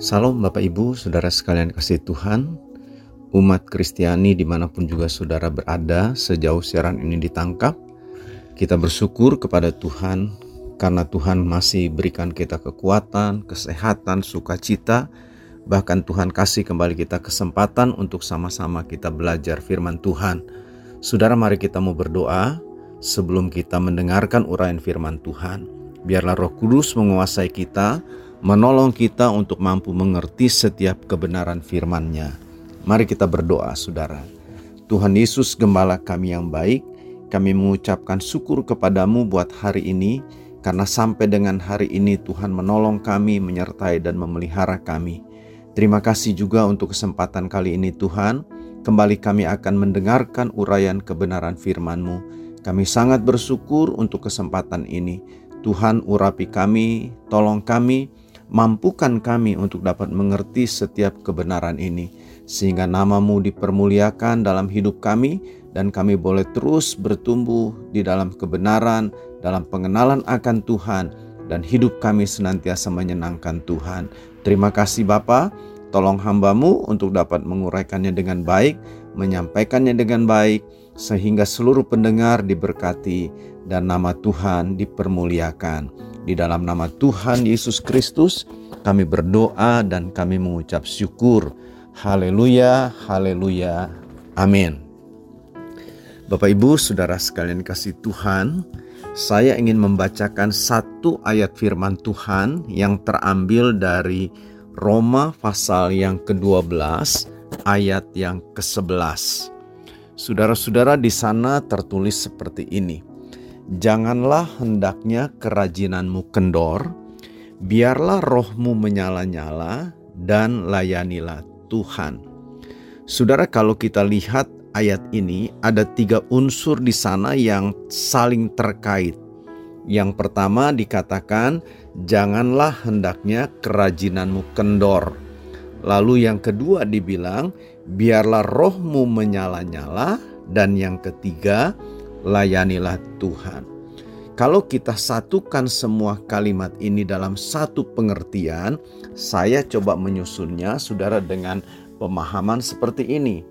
Salam Bapak Ibu, Saudara sekalian kasih Tuhan, umat Kristiani di mana pun juga saudara berada sejauh siaran ini ditangkap. Kita bersyukur kepada Tuhan karena Tuhan masih berikan kita kekuatan, kesehatan, sukacita, bahkan Tuhan kasih kembali kita kesempatan untuk sama-sama kita belajar firman Tuhan. Saudara mari kita mau berdoa sebelum kita mendengarkan uraian firman Tuhan. Biarlah roh kudus menguasai kita, menolong kita untuk mampu mengerti setiap kebenaran firman-Nya. Mari kita berdoa, saudara. Tuhan Yesus, gembala kami yang baik, kami mengucapkan syukur kepadamu buat hari ini, karena sampai dengan hari ini Tuhan menolong kami, menyertai dan memelihara kami. Terima kasih juga untuk kesempatan kali ini Tuhan, kembali kami akan mendengarkan uraian kebenaran firman-Mu. Kami sangat bersyukur untuk kesempatan ini. Tuhan urapi kami, tolong kami, mampukan kami untuk dapat mengerti setiap kebenaran ini, sehingga namamu dipermuliakan dalam hidup kami, dan kami boleh terus bertumbuh di dalam kebenaran, dalam pengenalan akan Tuhan, dan hidup kami senantiasa menyenangkan Tuhan. Terima kasih Bapa, tolong hambamu untuk dapat menguraikannya dengan baik, menyampaikannya dengan baik, sehingga seluruh pendengar diberkati dan nama Tuhan dipermuliakan. Di dalam nama Tuhan Yesus Kristus, kami berdoa dan kami mengucap syukur. Haleluya, haleluya, amin. Bapak, ibu, saudara sekalian, kasih Tuhan, saya ingin membacakan satu ayat firman Tuhan yang terambil dari Roma, pasal yang ke-12, ayat yang ke-11. Saudara-saudara, di sana tertulis seperti ini Janganlah hendaknya kerajinanmu kendor, biarlah rohmu menyala-nyala dan layanilah Tuhan. Saudara, kalau kita lihat ayat ini, ada tiga unsur di sana yang saling terkait. Yang pertama dikatakan, janganlah hendaknya kerajinanmu kendor. Lalu yang kedua dibilang, biarlah rohmu menyala-nyala. Dan yang ketiga, layanilah Tuhan. Kalau kita satukan semua kalimat ini dalam satu pengertian, saya coba menyusunnya, saudara, dengan pemahaman seperti ini.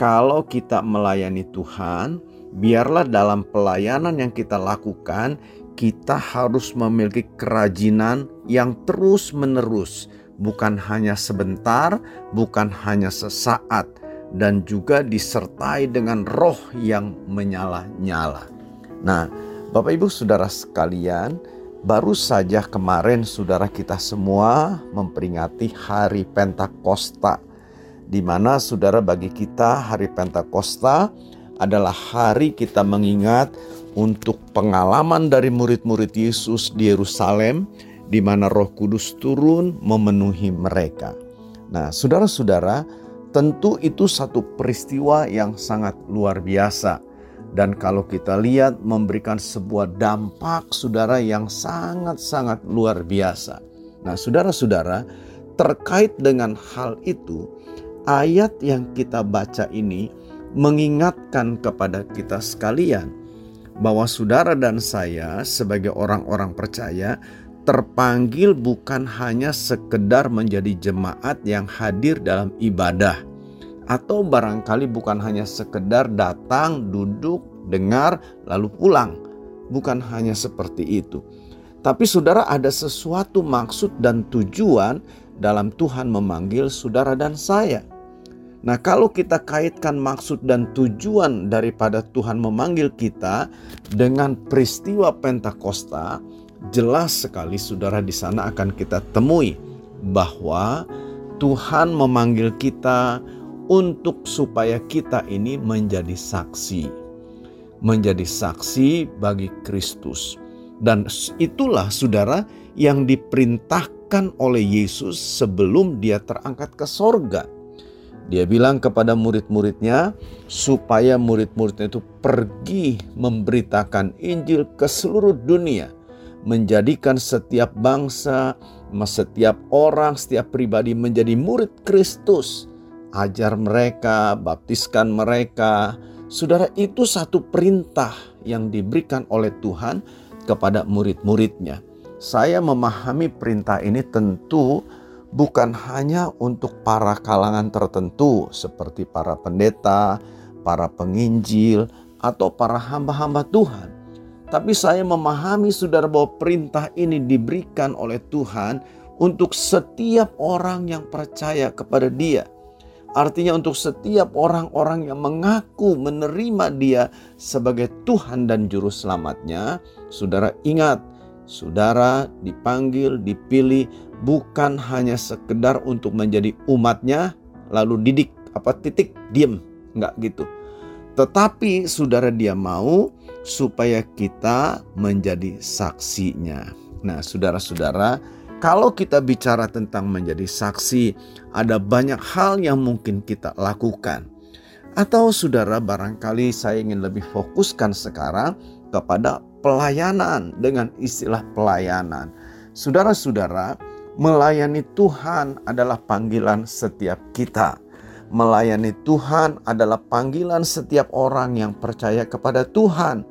Kalau kita melayani Tuhan, biarlah dalam pelayanan yang kita lakukan, kita harus memiliki kerajinan yang terus-menerus, bukan hanya sebentar, bukan hanya sesaat, dan juga disertai dengan roh yang menyala-nyala. Nah, Bapak Ibu Saudara sekalian, baru saja kemarin saudara kita semua memperingati hari Pentakosta di mana saudara bagi kita hari Pentakosta adalah hari kita mengingat untuk pengalaman dari murid-murid Yesus di Yerusalem di mana Roh Kudus turun memenuhi mereka. Nah, saudara-saudara, Tentu itu satu peristiwa yang sangat luar biasa. Dan kalau kita lihat memberikan sebuah dampak saudara yang sangat-sangat luar biasa. Nah saudara-saudara terkait dengan hal itu ayat yang kita baca ini mengingatkan kepada kita sekalian bahwa saudara dan saya sebagai orang-orang percaya terpanggil bukan hanya sekedar menjadi jemaat yang hadir dalam ibadah atau barangkali bukan hanya sekedar datang, duduk, dengar, lalu pulang. Bukan hanya seperti itu. Tapi saudara ada sesuatu maksud dan tujuan dalam Tuhan memanggil saudara dan saya. Nah, kalau kita kaitkan maksud dan tujuan daripada Tuhan memanggil kita dengan peristiwa Pentakosta, jelas sekali saudara di sana akan kita temui bahwa Tuhan memanggil kita untuk supaya kita ini menjadi saksi. Menjadi saksi bagi Kristus. Dan itulah saudara yang diperintahkan oleh Yesus sebelum dia terangkat ke sorga. Dia bilang kepada murid-muridnya supaya murid-muridnya itu pergi memberitakan Injil ke seluruh dunia menjadikan setiap bangsa, setiap orang, setiap pribadi menjadi murid Kristus. Ajar mereka, baptiskan mereka. Saudara, itu satu perintah yang diberikan oleh Tuhan kepada murid-muridnya. Saya memahami perintah ini tentu bukan hanya untuk para kalangan tertentu seperti para pendeta, para penginjil, atau para hamba-hamba Tuhan. Tapi saya memahami saudara bahwa perintah ini diberikan oleh Tuhan untuk setiap orang yang percaya kepada dia. Artinya untuk setiap orang-orang yang mengaku menerima dia sebagai Tuhan dan Juru Selamatnya. Saudara ingat, saudara dipanggil, dipilih bukan hanya sekedar untuk menjadi umatnya lalu didik apa titik diem nggak gitu tetapi saudara dia mau supaya kita menjadi saksinya nah saudara-saudara kalau kita bicara tentang menjadi saksi ada banyak hal yang mungkin kita lakukan atau saudara barangkali saya ingin lebih fokuskan sekarang kepada pelayanan dengan istilah pelayanan saudara-saudara Melayani Tuhan adalah panggilan setiap kita. Melayani Tuhan adalah panggilan setiap orang yang percaya kepada Tuhan.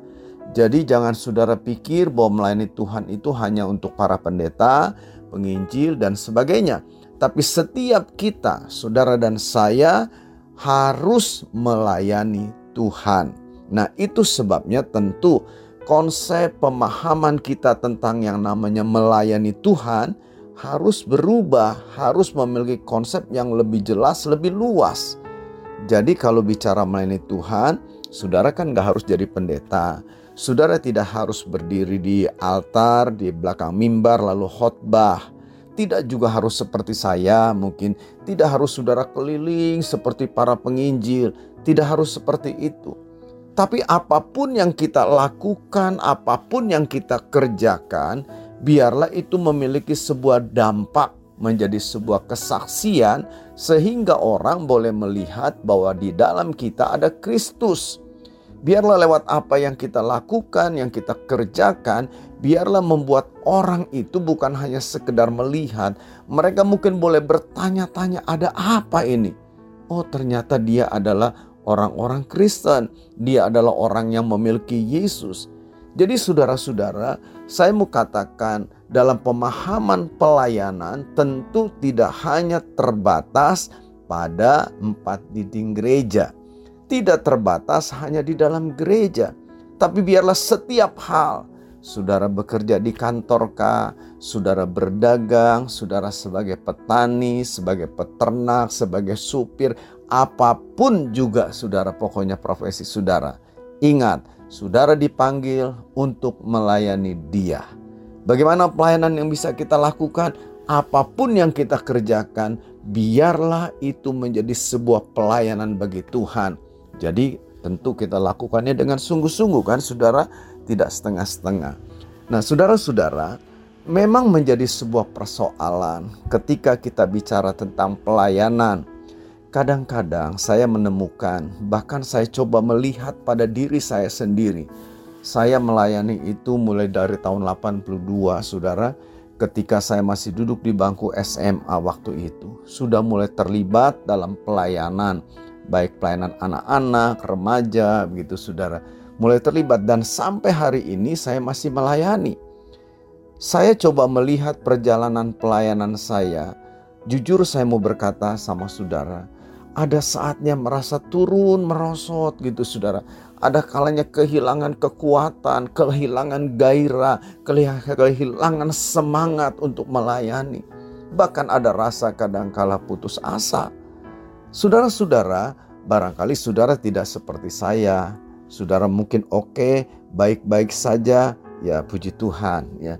Jadi jangan saudara pikir bahwa melayani Tuhan itu hanya untuk para pendeta, penginjil dan sebagainya. Tapi setiap kita, saudara dan saya harus melayani Tuhan. Nah, itu sebabnya tentu konsep pemahaman kita tentang yang namanya melayani Tuhan harus berubah, harus memiliki konsep yang lebih jelas, lebih luas. Jadi kalau bicara melayani Tuhan, saudara kan gak harus jadi pendeta. Saudara tidak harus berdiri di altar, di belakang mimbar lalu khotbah. Tidak juga harus seperti saya, mungkin tidak harus saudara keliling seperti para penginjil, tidak harus seperti itu. Tapi apa pun yang kita lakukan, apa pun yang kita kerjakan, biarlah itu memiliki sebuah dampak menjadi sebuah kesaksian sehingga orang boleh melihat bahwa di dalam kita ada Kristus. Biarlah lewat apa yang kita lakukan, yang kita kerjakan, biarlah membuat orang itu bukan hanya sekedar melihat, mereka mungkin boleh bertanya-tanya ada apa ini? Oh, ternyata dia adalah orang-orang Kristen. Dia adalah orang yang memiliki Yesus. Jadi saudara-saudara, saya mau katakan dalam pemahaman pelayanan tentu tidak hanya terbatas pada empat dinding gereja. Tidak terbatas hanya di dalam gereja. Tapi biarlah setiap hal, saudara bekerja di kantor kah, saudara berdagang, saudara sebagai petani, sebagai peternak, sebagai supir, apa pun juga saudara pokoknya profesi saudara. Ingat, saudara dipanggil untuk melayani Dia. Bagaimana pelayanan yang bisa kita lakukan? Apa pun yang kita kerjakan, biarlah itu menjadi sebuah pelayanan bagi Tuhan. Jadi, tentu kita lakukannya dengan sungguh-sungguh, kan, saudara, tidak setengah-setengah. Nah, saudara-saudara, memang menjadi sebuah persoalan ketika kita bicara tentang pelayanan Kadang-kadang saya menemukan, bahkan saya coba melihat pada diri saya sendiri. Saya melayani itu mulai dari tahun 82, saudara. Ketika saya masih duduk di bangku SMA waktu itu, sudah mulai terlibat dalam pelayanan, baik pelayanan anak-anak, remaja, begitu saudara. Mulai terlibat dan sampai hari ini saya masih melayani. Saya coba melihat perjalanan pelayanan saya. Jujur saya mau berkata sama saudara, ada saatnya merasa turun merosot gitu saudara. Ada kalanya kehilangan kekuatan, kehilangan gairah, kehilangan semangat untuk melayani. Bahkan ada rasa kadangkala putus asa. Saudara-saudara, barangkali saudara tidak seperti saya. Saudara mungkin oke, baik-baik saja, ya puji Tuhan ya.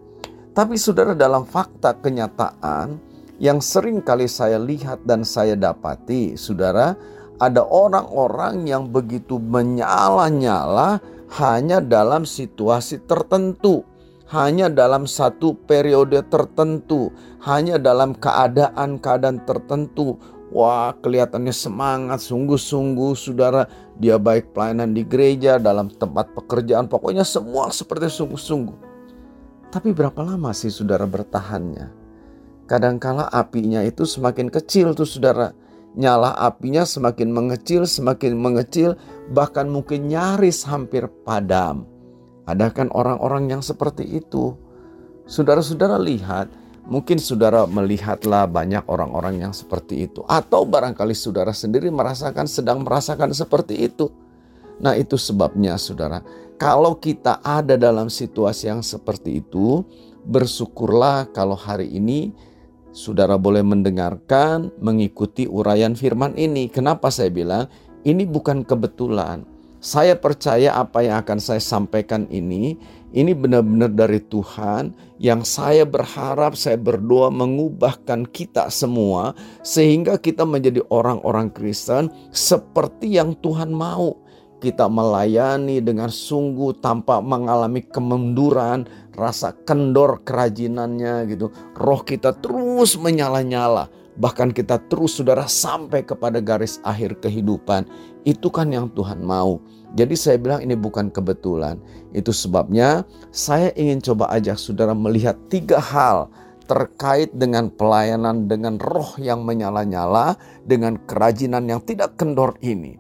Tapi saudara dalam fakta kenyataan, yang sering kali saya lihat dan saya dapati, saudara, ada orang-orang yang begitu menyala-nyala hanya dalam situasi tertentu, hanya dalam satu periode tertentu, hanya dalam keadaan-keadaan tertentu. Wah, kelihatannya semangat sungguh-sungguh, saudara. Dia baik pelayanan di gereja, dalam tempat pekerjaan, pokoknya semua seperti sungguh-sungguh. Tapi berapa lama sih saudara bertahannya? Kadangkala apinya itu semakin kecil tuh saudara. Nyala apinya semakin mengecil, semakin mengecil, bahkan mungkin nyaris hampir padam. Ada kan orang-orang yang seperti itu. Saudara-saudara lihat Mungkin saudara melihatlah banyak orang-orang yang seperti itu, atau barangkali saudara sendiri merasakan, sedang merasakan seperti itu. Nah, itu sebabnya, saudara, kalau kita ada dalam situasi yang seperti itu, bersyukurlah kalau hari ini saudara boleh mendengarkan, mengikuti uraian firman ini. Kenapa saya bilang ini bukan kebetulan? Saya percaya apa yang akan saya sampaikan ini, ini benar-benar dari Tuhan yang saya berharap, saya berdoa mengubahkan kita semua sehingga kita menjadi orang-orang Kristen seperti yang Tuhan mau. Kita melayani dengan sungguh tanpa mengalami kemunduran, rasa kendor kerajinannya gitu. Roh kita terus menyala-nyala bahkan kita terus saudara sampai kepada garis akhir kehidupan. Itu kan yang Tuhan mau. Jadi saya bilang ini bukan kebetulan. Itu sebabnya saya ingin coba ajak saudara melihat tiga hal terkait dengan pelayanan dengan roh yang menyala-nyala, dengan kerajinan yang tidak kendor ini.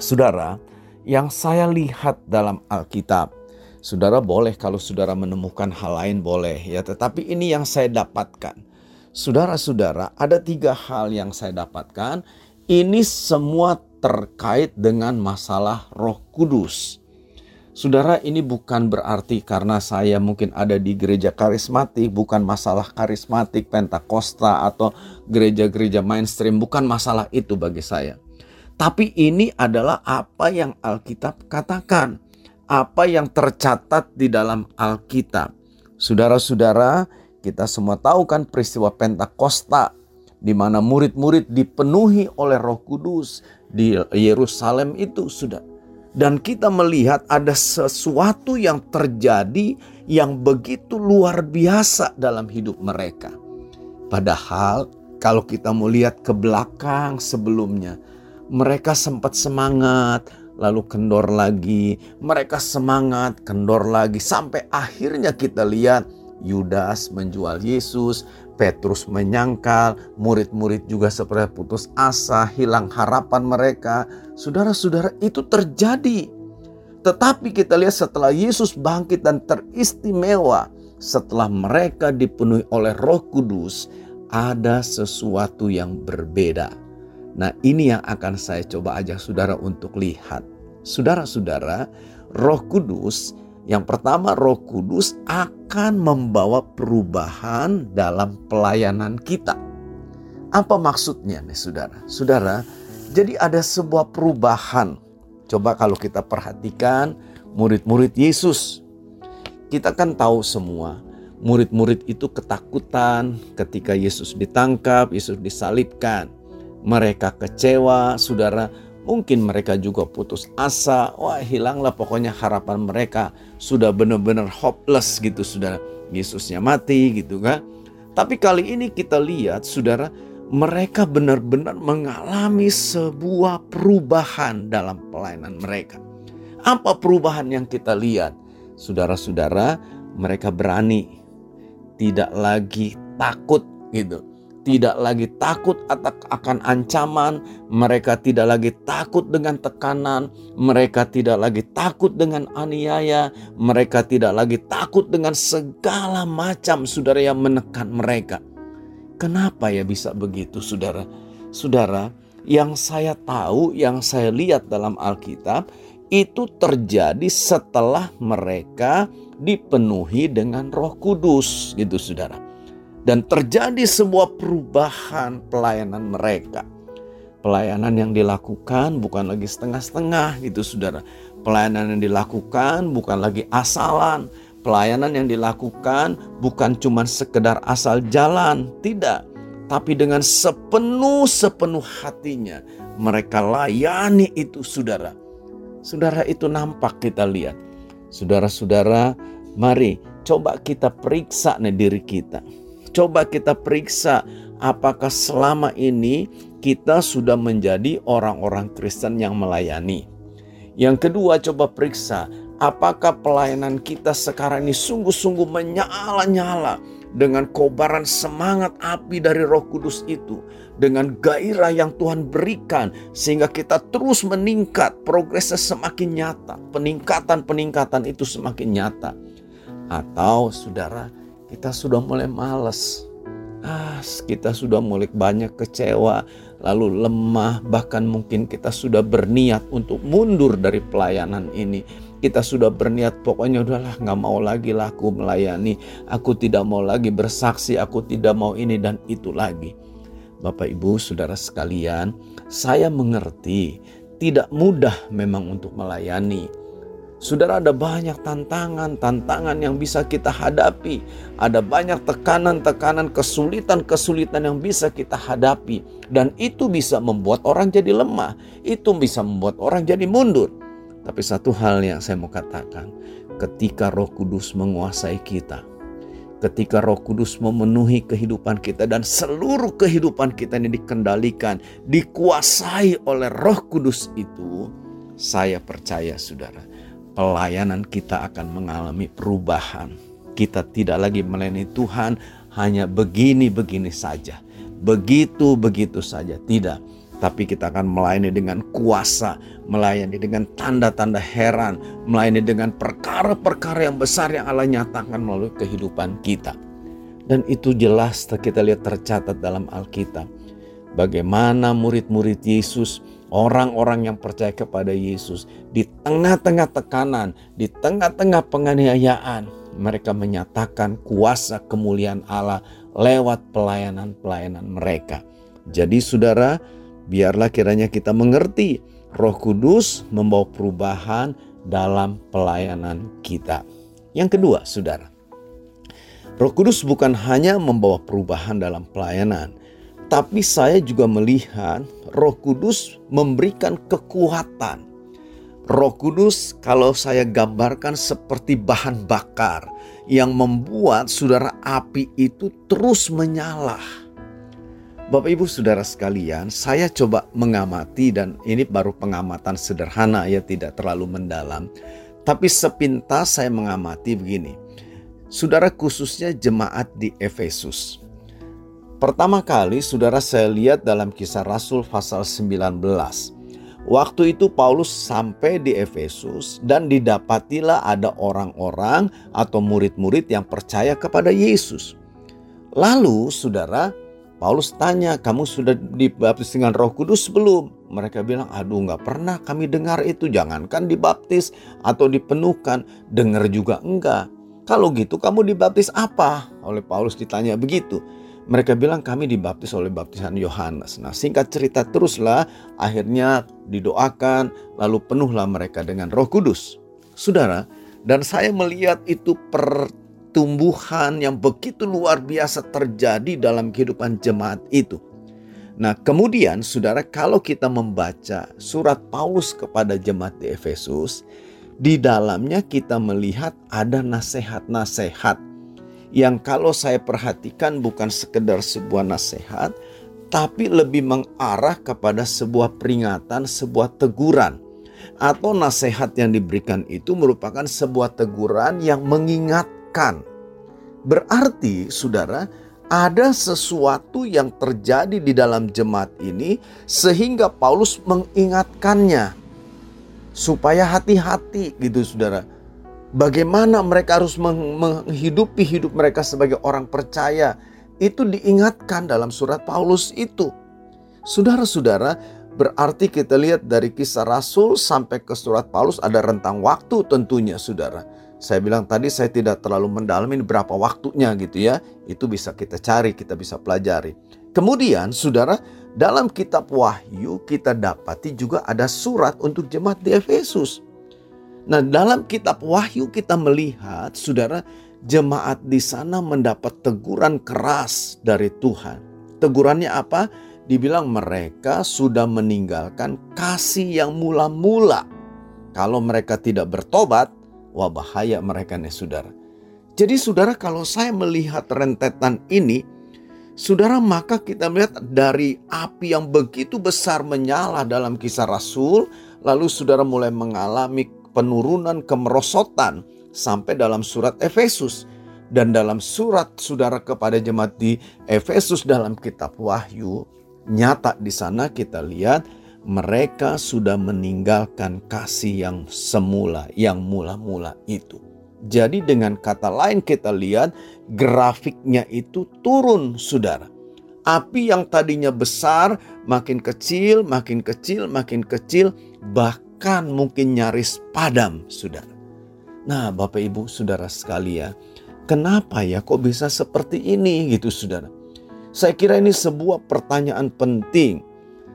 Saudara, yang saya lihat dalam Alkitab, saudara boleh kalau saudara menemukan hal lain boleh ya, tetapi ini yang saya dapatkan. Saudara-saudara, ada tiga hal yang saya dapatkan. Ini semua terkait dengan masalah Roh Kudus. Saudara, ini bukan berarti karena saya mungkin ada di gereja karismatik, bukan masalah karismatik, pentakosta, atau gereja-gereja mainstream, bukan masalah itu bagi saya. Tapi ini adalah apa yang Alkitab katakan, apa yang tercatat di dalam Alkitab. Saudara-saudara, kita semua tahu kan peristiwa Pentakosta di mana murid-murid dipenuhi oleh Roh Kudus di Yerusalem itu sudah. Dan kita melihat ada sesuatu yang terjadi yang begitu luar biasa dalam hidup mereka. Padahal kalau kita mau lihat ke belakang sebelumnya, mereka sempat semangat, lalu kendor lagi, mereka semangat, kendor lagi, sampai akhirnya kita lihat Yudas menjual Yesus, Petrus menyangkal, murid-murid juga seperti putus asa, hilang harapan mereka. Saudara-saudara, itu terjadi. Tetapi kita lihat setelah Yesus bangkit dan teristimewa, setelah mereka dipenuhi oleh Roh Kudus, ada sesuatu yang berbeda. Nah, ini yang akan saya coba ajak saudara untuk lihat. Saudara-saudara, Roh Kudus yang pertama, Roh Kudus akan membawa perubahan dalam pelayanan kita. Apa maksudnya nih, saudara? Saudara, jadi ada sebuah perubahan. Coba kalau kita perhatikan murid-murid Yesus. Kita kan tahu semua, murid-murid itu ketakutan ketika Yesus ditangkap, Yesus disalibkan. Mereka kecewa, saudara, Mungkin mereka juga putus asa, wah hilanglah pokoknya harapan mereka. Sudah benar-benar hopeless gitu saudara. Yesusnya mati gitu kan. Tapi kali ini kita lihat saudara, mereka benar-benar mengalami sebuah perubahan dalam pelayanan mereka. Apa perubahan yang kita lihat? Saudara-saudara, mereka berani tidak lagi takut gitu tidak lagi takut akan ancaman, mereka tidak lagi takut dengan tekanan, mereka tidak lagi takut dengan aniaya, mereka tidak lagi takut dengan segala macam saudara yang menekan mereka. Kenapa ya bisa begitu saudara? Saudara, yang saya tahu, yang saya lihat dalam Alkitab itu terjadi setelah mereka dipenuhi dengan Roh Kudus gitu saudara dan terjadi sebuah perubahan pelayanan mereka. Pelayanan yang dilakukan bukan lagi setengah-setengah gitu saudara. Pelayanan yang dilakukan bukan lagi asalan. Pelayanan yang dilakukan bukan cuma sekedar asal jalan, tidak. Tapi dengan sepenuh-sepenuh hatinya mereka layani itu saudara. Saudara itu nampak kita lihat. Saudara-saudara, mari coba kita periksa nih diri kita Coba kita periksa apakah selama ini kita sudah menjadi orang-orang Kristen yang melayani. Yang kedua, coba periksa apakah pelayanan kita sekarang ini sungguh-sungguh menyala-nyala dengan kobaran semangat api dari Roh Kudus itu, dengan gairah yang Tuhan berikan, sehingga kita terus meningkat, progresnya semakin nyata, peningkatan-peningkatan itu semakin nyata, atau saudara, kita sudah mulai males. Ah, kita sudah mulai banyak kecewa, lalu lemah, bahkan mungkin kita sudah berniat untuk mundur dari pelayanan ini. Kita sudah berniat pokoknya udahlah nggak mau lagi lah aku melayani, aku tidak mau lagi bersaksi, aku tidak mau ini dan itu lagi. Bapak Ibu, Saudara sekalian, saya mengerti tidak mudah memang untuk melayani. Saudara ada banyak tantangan-tantangan yang bisa kita hadapi. Ada banyak tekanan-tekanan, kesulitan-kesulitan yang bisa kita hadapi. Dan itu bisa membuat orang jadi lemah. Itu bisa membuat orang jadi mundur. Tapi satu hal yang saya mau katakan. Ketika roh kudus menguasai kita. Ketika roh kudus memenuhi kehidupan kita dan seluruh kehidupan kita ini dikendalikan. Dikuasai oleh roh kudus itu. Saya percaya saudara pelayanan kita akan mengalami perubahan. Kita tidak lagi melayani Tuhan hanya begini-begini saja. Begitu-begitu saja. Tidak. Tapi kita akan melayani dengan kuasa, melayani dengan tanda-tanda heran, melayani dengan perkara-perkara yang besar yang Allah nyatakan melalui kehidupan kita. Dan itu jelas kita lihat tercatat dalam Alkitab. Bagaimana murid-murid Yesus orang-orang yang percaya kepada Yesus di tengah-tengah tekanan, di tengah-tengah penganiayaan, mereka menyatakan kuasa kemuliaan Allah lewat pelayanan-pelayanan mereka. Jadi saudara, biarlah kiranya kita mengerti Roh Kudus membawa perubahan dalam pelayanan kita. Yang kedua, saudara, Roh Kudus bukan hanya membawa perubahan dalam pelayanan, tapi saya juga melihat Roh Kudus memberikan kekuatan. Roh Kudus, kalau saya gambarkan seperti bahan bakar yang membuat saudara api itu terus menyala. Bapak Ibu Saudara sekalian, saya coba mengamati dan ini baru pengamatan sederhana ya tidak terlalu mendalam. Tapi sepintas saya mengamati begini. Saudara khususnya jemaat di Efesus. Pertama kali saudara saya lihat dalam kisah Rasul pasal 19. Waktu itu Paulus sampai di Efesus dan didapatilah ada orang-orang atau murid-murid yang percaya kepada Yesus. Lalu saudara Paulus tanya, kamu sudah dibaptis dengan roh kudus belum? Mereka bilang, aduh nggak pernah kami dengar itu. Jangankan dibaptis atau dipenuhkan, dengar juga enggak. Kalau gitu kamu dibaptis apa? Oleh Paulus ditanya begitu. Mereka bilang kami dibaptis oleh baptisan Yohanes. Nah singkat cerita teruslah akhirnya didoakan lalu penuhlah mereka dengan roh kudus. Saudara, dan saya melihat itu pertumbuhan yang begitu luar biasa terjadi dalam kehidupan jemaat itu. Nah kemudian saudara kalau kita membaca surat Paulus kepada jemaat di Efesus, di dalamnya kita melihat ada nasihat-nasihat yang kalau saya perhatikan bukan sekedar sebuah nasihat, tapi lebih mengarah kepada sebuah peringatan, sebuah teguran. Atau nasihat yang diberikan itu merupakan sebuah teguran yang mengingatkan. Berarti, saudara, ada sesuatu yang terjadi di dalam jemaat ini sehingga Paulus mengingatkannya supaya hati-hati gitu saudara bagaimana mereka harus menghidupi hidup mereka sebagai orang percaya. Itu diingatkan dalam surat Paulus itu. Saudara-saudara, berarti kita lihat dari kisah Rasul sampai ke surat Paulus ada rentang waktu tentunya saudara. Saya bilang tadi saya tidak terlalu mendalami berapa waktunya gitu ya. Itu bisa kita cari, kita bisa pelajari. Kemudian saudara, dalam kitab Wahyu kita dapati juga ada surat untuk jemaat di Efesus. Nah, dalam kitab Wahyu kita melihat saudara jemaat di sana mendapat teguran keras dari Tuhan. Tegurannya apa? Dibilang mereka sudah meninggalkan kasih yang mula-mula. Kalau mereka tidak bertobat, wah bahaya mereka nih saudara. Jadi saudara kalau saya melihat rentetan ini, saudara maka kita melihat dari api yang begitu besar menyala dalam kisah Rasul, lalu saudara mulai mengalami penurunan kemerosotan sampai dalam surat Efesus dan dalam surat saudara kepada jemaat di Efesus dalam kitab Wahyu nyata di sana kita lihat mereka sudah meninggalkan kasih yang semula yang mula-mula itu. Jadi dengan kata lain kita lihat grafiknya itu turun saudara. Api yang tadinya besar makin kecil, makin kecil, makin kecil, bahkan mungkin nyaris padam saudara. Nah Bapak Ibu saudara sekalian, kenapa ya kok bisa seperti ini gitu saudara. Saya kira ini sebuah pertanyaan penting.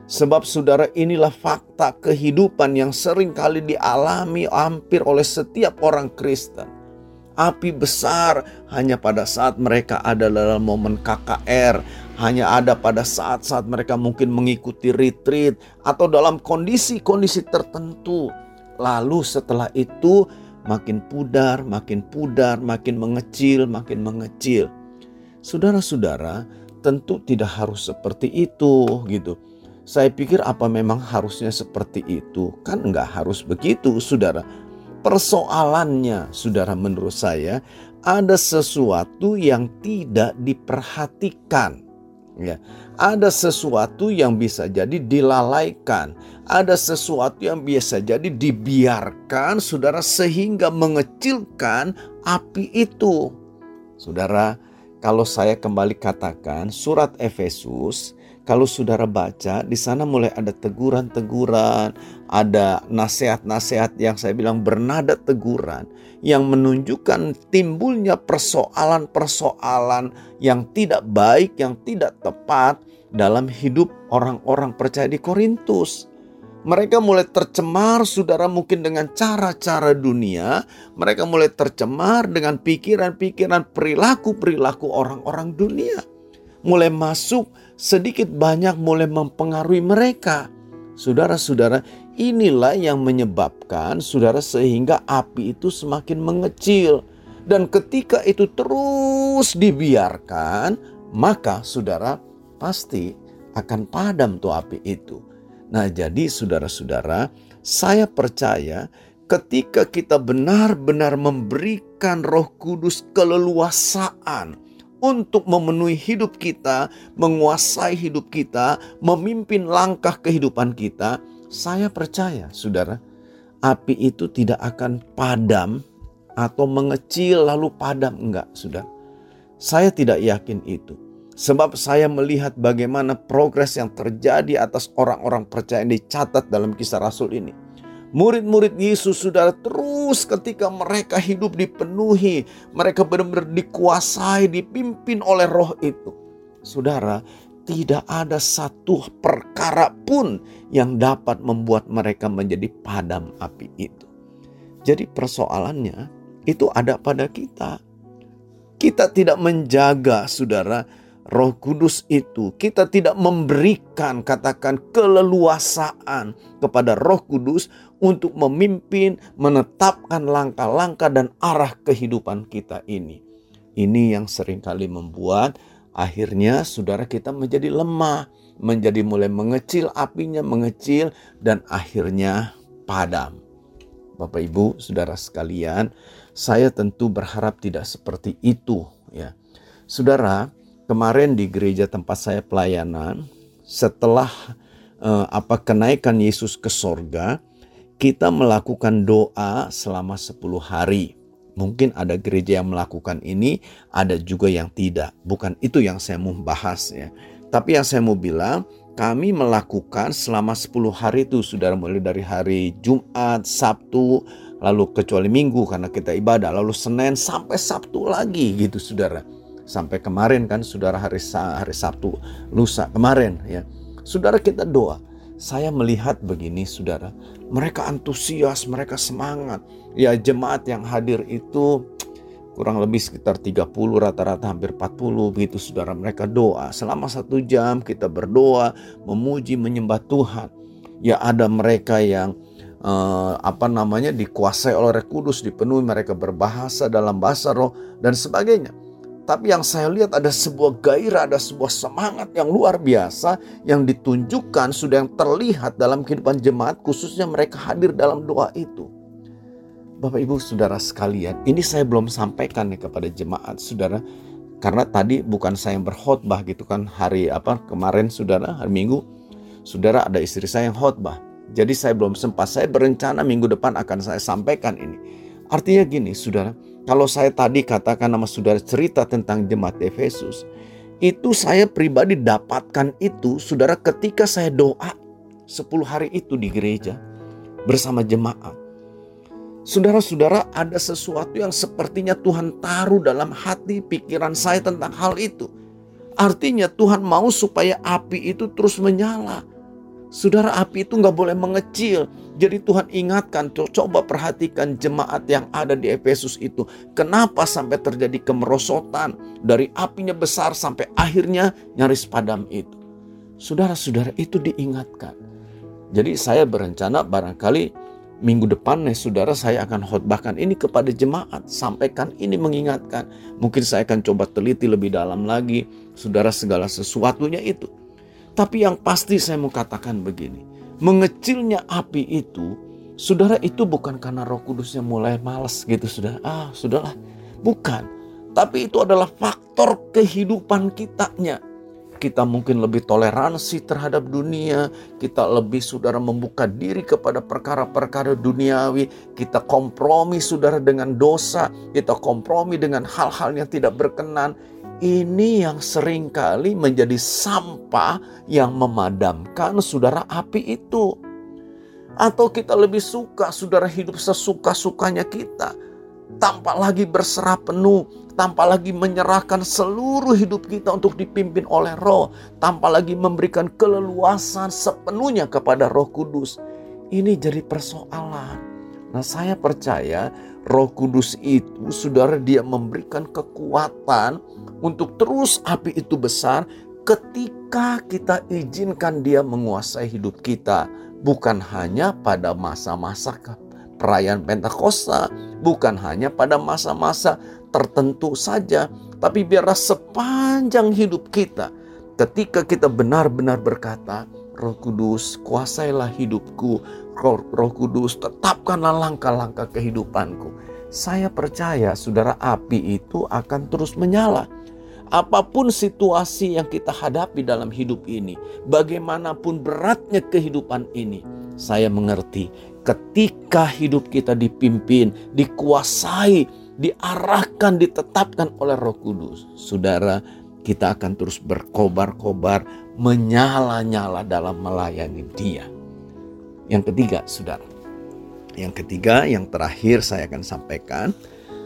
Sebab saudara inilah fakta kehidupan yang sering kali dialami hampir oleh setiap orang Kristen api besar hanya pada saat mereka ada dalam momen KKR, hanya ada pada saat-saat mereka mungkin mengikuti retreat atau dalam kondisi-kondisi tertentu. Lalu setelah itu makin pudar, makin pudar, makin mengecil, makin mengecil. Saudara-saudara, tentu tidak harus seperti itu gitu. Saya pikir apa memang harusnya seperti itu? Kan nggak harus begitu, saudara Persoalannya, saudara, menurut saya ada sesuatu yang tidak diperhatikan. Ya, ada sesuatu yang bisa jadi dilalaikan, ada sesuatu yang biasa jadi dibiarkan, saudara, sehingga mengecilkan api itu. Saudara, kalau saya kembali katakan, surat Efesus kalau saudara baca, di sana mulai ada teguran-teguran, ada nasihat-nasihat yang saya bilang bernada teguran yang menunjukkan timbulnya persoalan-persoalan yang tidak baik, yang tidak tepat dalam hidup orang-orang percaya di Korintus. Mereka mulai tercemar, saudara, mungkin dengan cara-cara dunia. Mereka mulai tercemar dengan pikiran-pikiran, perilaku-perilaku orang-orang dunia mulai masuk sedikit banyak mulai mempengaruhi mereka. Saudara-saudara, inilah yang menyebabkan saudara sehingga api itu semakin mengecil. Dan ketika itu terus dibiarkan, maka saudara pasti akan padam tuh api itu. Nah, jadi saudara-saudara, saya percaya ketika kita benar-benar memberikan Roh Kudus keleluasaan untuk memenuhi hidup kita, menguasai hidup kita, memimpin langkah kehidupan kita, saya percaya, saudara, api itu tidak akan padam atau mengecil lalu padam. Enggak, saudara. Saya tidak yakin itu. Sebab saya melihat bagaimana progres yang terjadi atas orang-orang percaya yang dicatat dalam kisah Rasul ini. Murid-murid Yesus saudara terus ketika mereka hidup dipenuhi. Mereka benar-benar dikuasai, dipimpin oleh roh itu. Saudara, tidak ada satu perkara pun yang dapat membuat mereka menjadi padam api itu. Jadi persoalannya itu ada pada kita. Kita tidak menjaga saudara Roh Kudus itu kita tidak memberikan katakan keleluasaan kepada Roh Kudus untuk memimpin, menetapkan langkah-langkah dan arah kehidupan kita ini. Ini yang sering kali membuat akhirnya saudara kita menjadi lemah, menjadi mulai mengecil apinya, mengecil dan akhirnya padam. Bapak Ibu, saudara sekalian, saya tentu berharap tidak seperti itu ya. Saudara, kemarin di gereja tempat saya pelayanan setelah uh, apa kenaikan Yesus ke sorga kita melakukan doa selama 10 hari. Mungkin ada gereja yang melakukan ini, ada juga yang tidak. Bukan itu yang saya mau bahas ya. Tapi yang saya mau bilang, kami melakukan selama 10 hari itu, saudara mulai dari hari Jumat, Sabtu, lalu kecuali Minggu karena kita ibadah, lalu Senin sampai Sabtu lagi gitu saudara sampai kemarin kan saudara hari hari Sabtu lusa kemarin ya. Saudara kita doa. Saya melihat begini saudara, mereka antusias, mereka semangat. Ya jemaat yang hadir itu kurang lebih sekitar 30 rata-rata hampir 40 begitu saudara mereka doa. Selama satu jam kita berdoa memuji menyembah Tuhan. Ya ada mereka yang uh, apa namanya dikuasai oleh Roh Kudus dipenuhi mereka berbahasa dalam bahasa roh dan sebagainya. Tapi yang saya lihat ada sebuah gairah, ada sebuah semangat yang luar biasa yang ditunjukkan sudah yang terlihat dalam kehidupan jemaat khususnya mereka hadir dalam doa itu. Bapak Ibu Saudara sekalian, ini saya belum sampaikan nih kepada jemaat Saudara karena tadi bukan saya yang berkhotbah gitu kan hari apa kemarin Saudara hari Minggu Saudara ada istri saya yang khotbah. Jadi saya belum sempat saya berencana minggu depan akan saya sampaikan ini. Artinya gini, saudara, kalau saya tadi katakan nama saudara cerita tentang jemaat Efesus, itu saya pribadi dapatkan itu, saudara, ketika saya doa 10 hari itu di gereja bersama jemaat. Saudara-saudara, ada sesuatu yang sepertinya Tuhan taruh dalam hati pikiran saya tentang hal itu. Artinya Tuhan mau supaya api itu terus menyala. Saudara api itu nggak boleh mengecil. Jadi Tuhan ingatkan, coba perhatikan jemaat yang ada di Efesus itu. Kenapa sampai terjadi kemerosotan dari apinya besar sampai akhirnya nyaris padam itu. Saudara-saudara itu diingatkan. Jadi saya berencana barangkali minggu depan nih saudara saya akan khotbahkan ini kepada jemaat. Sampaikan ini mengingatkan. Mungkin saya akan coba teliti lebih dalam lagi. Saudara segala sesuatunya itu. Tapi yang pasti saya mau katakan begini. Mengecilnya api itu, saudara itu bukan karena roh kudusnya mulai males gitu sudah. Ah sudahlah, bukan. Tapi itu adalah faktor kehidupan kitanya. Kita mungkin lebih toleransi terhadap dunia, kita lebih saudara membuka diri kepada perkara-perkara duniawi, kita kompromi saudara dengan dosa, kita kompromi dengan hal-hal yang tidak berkenan, ini yang sering kali menjadi sampah yang memadamkan saudara api itu. Atau kita lebih suka saudara hidup sesuka-sukanya kita. Tanpa lagi berserah penuh, tanpa lagi menyerahkan seluruh hidup kita untuk dipimpin oleh roh. Tanpa lagi memberikan keleluasan sepenuhnya kepada roh kudus. Ini jadi persoalan. Nah saya percaya roh kudus itu saudara dia memberikan kekuatan untuk terus api itu besar ketika kita izinkan dia menguasai hidup kita. Bukan hanya pada masa-masa perayaan Pentakosta, bukan hanya pada masa-masa tertentu saja, tapi biarlah sepanjang hidup kita ketika kita benar-benar berkata, Roh Kudus, kuasailah hidupku. Roh, Kudus, tetapkanlah langkah-langkah kehidupanku. Saya percaya, saudara, api itu akan terus menyala apa pun situasi yang kita hadapi dalam hidup ini, bagaimanapun beratnya kehidupan ini, saya mengerti ketika hidup kita dipimpin, dikuasai, diarahkan, ditetapkan oleh Roh Kudus, saudara, kita akan terus berkobar-kobar, menyala-nyala dalam melayani Dia. Yang ketiga, saudara, yang ketiga, yang terakhir saya akan sampaikan,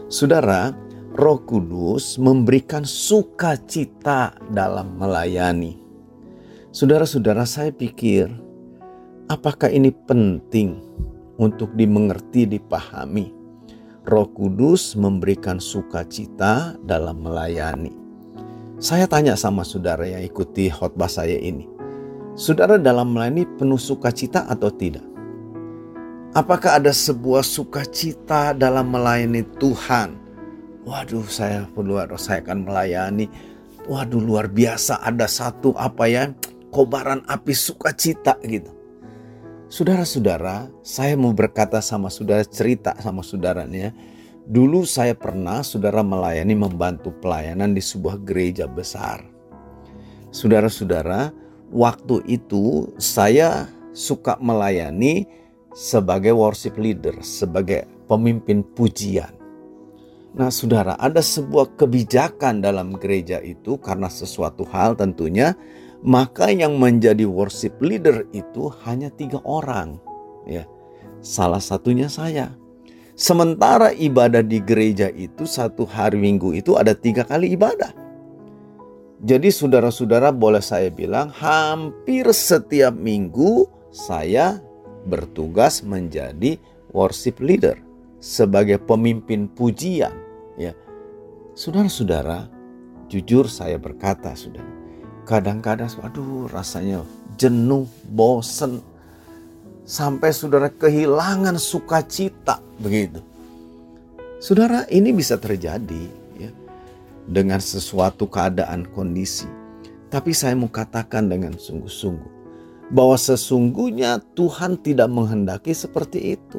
saudara Roh Kudus memberikan sukacita dalam melayani. Saudara-saudara, saya pikir, apakah ini penting untuk dimengerti, dipahami? Roh Kudus memberikan sukacita dalam melayani. Saya tanya sama saudara yang ikuti khotbah saya ini. Saudara dalam melayani penuh sukacita atau tidak? Apakah ada sebuah sukacita dalam melayani Tuhan? Waduh, saya luar saya akan melayani. Waduh, luar biasa ada satu apa ya? kobaran api sukacita gitu. Saudara-saudara, saya mau berkata sama saudara cerita sama saudaranya. Dulu saya pernah saudara melayani membantu pelayanan di sebuah gereja besar. Saudara-saudara, waktu itu saya suka melayani sebagai worship leader, sebagai pemimpin pujian. Nah, saudara, ada sebuah kebijakan dalam gereja itu karena sesuatu hal tentunya, maka yang menjadi worship leader itu hanya tiga orang. Ya, salah satunya saya. Sementara ibadah di gereja itu satu hari minggu itu ada tiga kali ibadah. Jadi saudara-saudara boleh saya bilang hampir setiap minggu saya bertugas menjadi worship leader sebagai pemimpin pujian ya saudara-saudara jujur saya berkata sudah kadang-kadang aduh rasanya jenuh bosen. Sampai saudara kehilangan sukacita. Begitu. Saudara ini bisa terjadi ya dengan sesuatu keadaan kondisi. Tapi saya mau katakan dengan sungguh-sungguh bahwa sesungguhnya Tuhan tidak menghendaki seperti itu.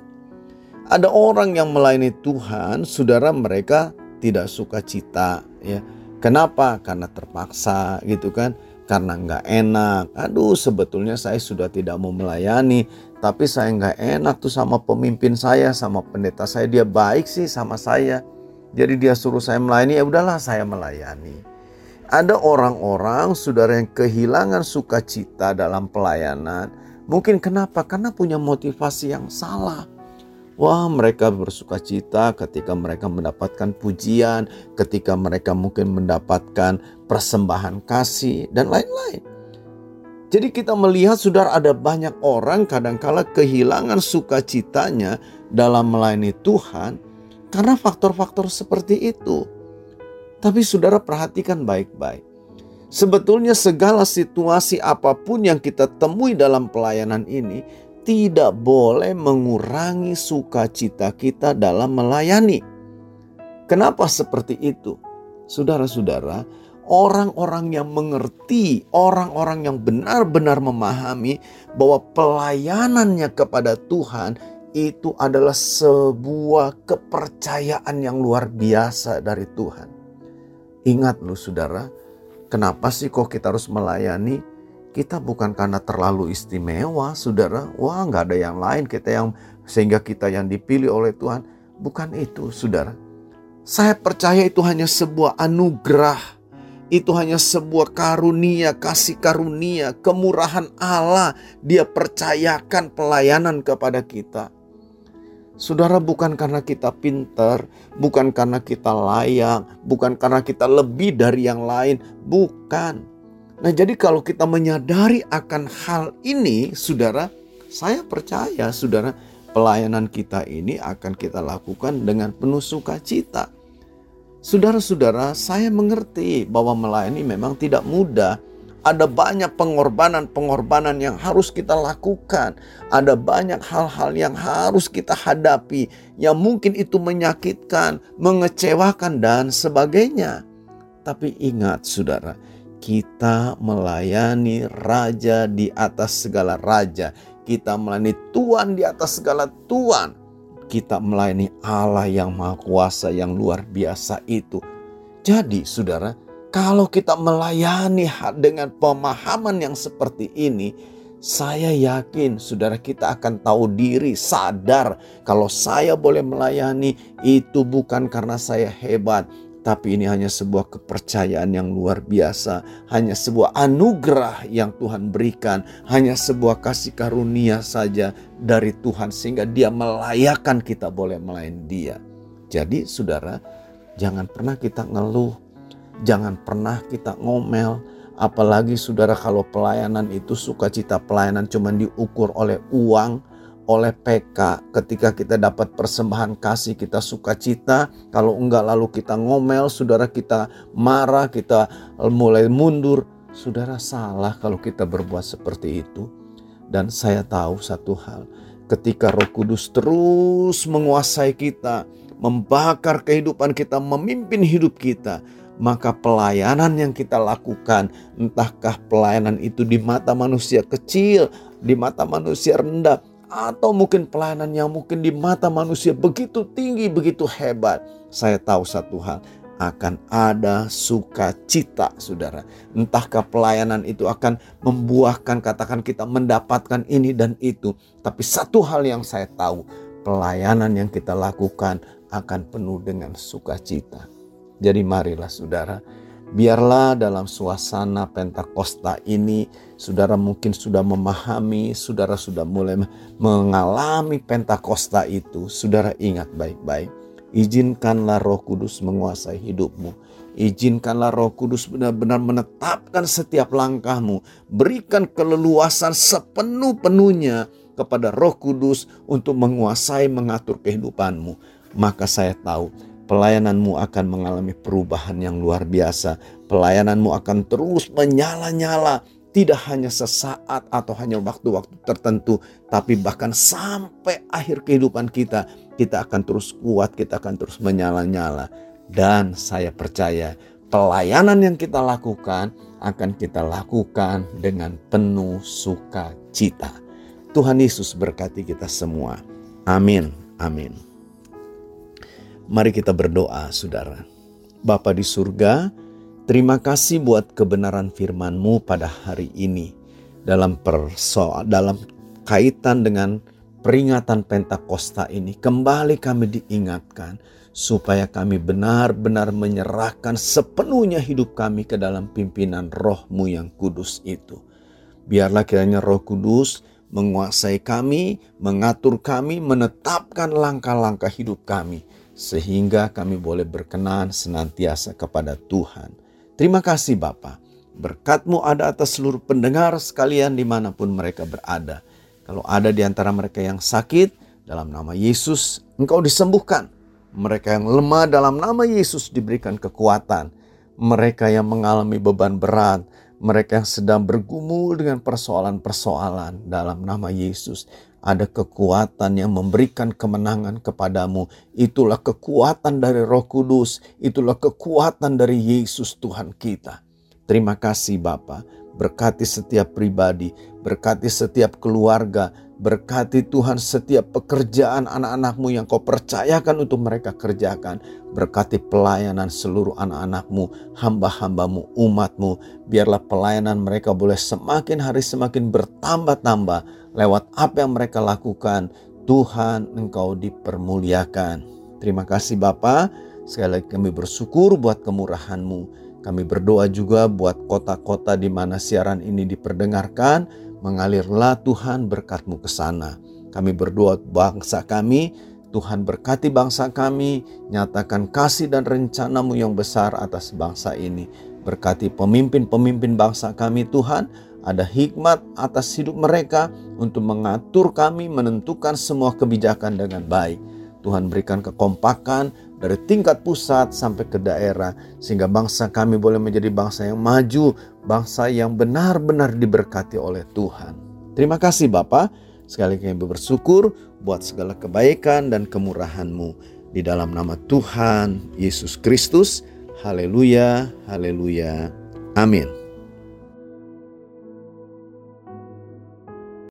Ada orang yang melayani Tuhan, saudara mereka tidak suka cita ya. Kenapa? Karena terpaksa gitu kan. karena nggak enak. Aduh, sebetulnya saya sudah tidak mau melayani, tapi saya nggak enak tuh sama pemimpin saya, sama pendeta saya. Dia baik sih sama saya. Jadi dia suruh saya melayani, ya udahlah saya melayani. Ada orang-orang, saudara yang kehilangan sukacita dalam pelayanan. Mungkin kenapa? Karena punya motivasi yang salah. Wah, mereka bersuka cita ketika mereka mendapatkan pujian, ketika mereka mungkin mendapatkan persembahan kasih, dan lain-lain. Jadi kita melihat sudah ada banyak orang kadangkala kehilangan sukacitanya dalam melayani Tuhan karena faktor-faktor seperti itu. Tapi saudara perhatikan baik-baik. Sebetulnya segala situasi apa pun yang kita temui dalam pelayanan ini tidak boleh mengurangi sukacita kita dalam melayani. Kenapa seperti itu? Saudara-saudara, orang-orang yang mengerti, orang-orang yang benar-benar memahami bahwa pelayanannya kepada Tuhan itu adalah sebuah kepercayaan yang luar biasa dari Tuhan. Ingat loh saudara, kenapa sih kok kita harus melayani? Kita bukan karena terlalu istimewa, saudara. Wah, nggak ada yang lain kita yang sehingga kita yang dipilih oleh Tuhan. Bukan itu, saudara. Saya percaya itu hanya sebuah anugerah. Itu hanya sebuah karunia, kasih karunia, kemurahan Allah. Dia percayakan pelayanan kepada kita. Saudara, bukan karena kita pintar, bukan karena kita layak, bukan karena kita lebih dari yang lain, bukan Nah, jadi kalau kita menyadari akan hal ini, saudara, saya percaya, saudara, pelayanan kita ini akan kita lakukan dengan penuh sukacita. Saudara-saudara, saya mengerti bahwa melayani memang tidak mudah. Ada banyak pengorbanan-pengorbanan yang harus kita lakukan. Ada banyak hal-hal yang harus kita hadapi, yang mungkin itu menyakitkan, mengecewakan, dan sebagainya. Tapi ingat, saudara, kita melayani raja di atas segala raja. Kita melayani Tuhan di atas segala Tuhan. Kita melayani Allah yang maha kuasa yang luar biasa itu. Jadi saudara, kalau kita melayani dengan pemahaman yang seperti ini, saya yakin saudara kita akan tahu diri, sadar kalau saya boleh melayani itu bukan karena saya hebat, tapi ini hanya sebuah kepercayaan yang luar biasa, hanya sebuah anugerah yang Tuhan berikan, hanya sebuah kasih karunia saja dari Tuhan sehingga Dia melayakkan kita boleh melayani Dia. Jadi, saudara, jangan pernah kita ngeluh, jangan pernah kita ngomel, apalagi saudara kalau pelayanan itu sukacita pelayanan cuma diukur oleh uang, oleh PK ketika kita dapat persembahan kasih kita sukacita kalau enggak lalu kita ngomel saudara kita marah kita mulai mundur. Saudara salah kalau kita berbuat seperti itu. Dan saya tahu satu hal. Ketika Roh Kudus terus menguasai kita membakar kehidupan kita memimpin hidup kita maka pelayanan yang kita lakukan entahkah pelayanan itu di mata manusia kecil di mata manusia rendah atau mungkin pelayanan yang mungkin di mata manusia begitu tinggi, begitu hebat. Saya tahu satu hal, akan ada sukacita, saudara. Entahkah pelayanan itu akan membuahkan, katakan kita mendapatkan ini dan itu. Tapi satu hal yang saya tahu, pelayanan yang kita lakukan akan penuh dengan sukacita. Jadi marilah saudara, Biarlah dalam suasana Pentakosta ini, saudara mungkin sudah memahami, saudara sudah mulai mengalami Pentakosta itu. Saudara ingat baik-baik, izinkanlah Roh Kudus menguasai hidupmu. Izinkanlah Roh Kudus benar-benar menetapkan setiap langkahmu. Berikan keleluasan sepenuh-penuhnya kepada Roh Kudus untuk menguasai mengatur kehidupanmu. Maka saya tahu pelayananmu akan mengalami perubahan yang luar biasa. Pelayananmu akan terus menyala-nyala, tidak hanya sesaat atau hanya waktu-waktu tertentu, tapi bahkan sampai akhir kehidupan kita, kita akan terus kuat, kita akan terus menyala-nyala. Dan saya percaya pelayanan yang kita lakukan akan kita lakukan dengan penuh sukacita. Tuhan Yesus berkati kita semua. Amin. Amin. Mari kita berdoa, saudara. Bapa di surga, Terima kasih buat kebenaran firman-Mu pada hari ini dalam persoal dalam kaitan dengan peringatan Pentakosta ini kembali kami diingatkan supaya kami benar-benar menyerahkan sepenuhnya hidup kami ke dalam pimpinan rohmu yang kudus itu. Biarlah kiranya roh kudus menguasai kami, mengatur kami, menetapkan langkah-langkah hidup kami. Sehingga kami boleh berkenan senantiasa kepada Tuhan. Terima kasih Bapa. Berkatmu ada atas seluruh pendengar sekalian di mana pun mereka berada. Kalau ada di antara mereka yang sakit, dalam nama Yesus engkau disembuhkan mereka yang lemah dalam nama Yesus diberikan kekuatan. Mereka yang mengalami beban berat, mereka yang sedang bergumul dengan persoalan-persoalan dalam nama Yesus. Ada kekuatan yang memberikan kemenangan kepadamu. Itulah kekuatan dari Roh Kudus, itulah kekuatan dari Yesus Tuhan kita. Terima kasih Bapak. Berkati setiap pribadi, berkati setiap keluarga, Berkati Tuhan setiap pekerjaan anak-anakmu yang kau percayakan untuk mereka kerjakan. Berkati pelayanan seluruh anak-anakmu, hamba-hambamu, umatmu. Biarlah pelayanan mereka boleh semakin hari semakin bertambah-tambah lewat apa yang mereka lakukan. Tuhan engkau dipermuliakan. Terima kasih Bapa. Sekali lagi kami bersyukur buat kemurahan-Mu. Kami berdoa juga buat kota-kota di mana siaran ini diperdengarkan Mengalirlah Tuhan berkatmu ke sana. Kami berdoa bangsa kami, Tuhan berkati bangsa kami, nyatakan kasih dan rencanamu yang besar atas bangsa ini. Berkati pemimpin-pemimpin bangsa kami Tuhan, ada hikmat atas hidup mereka untuk mengatur kami menentukan semua kebijakan dengan baik. Tuhan berikan kekompakan dari tingkat pusat sampai ke daerah sehingga bangsa kami boleh menjadi bangsa yang maju, bangsa yang benar-benar diberkati oleh Tuhan. Terima kasih Bapak, sekali lagi kami bersyukur buat segala kebaikan dan kemurahan-Mu di dalam nama Tuhan Yesus Kristus. Haleluya, haleluya. Amin.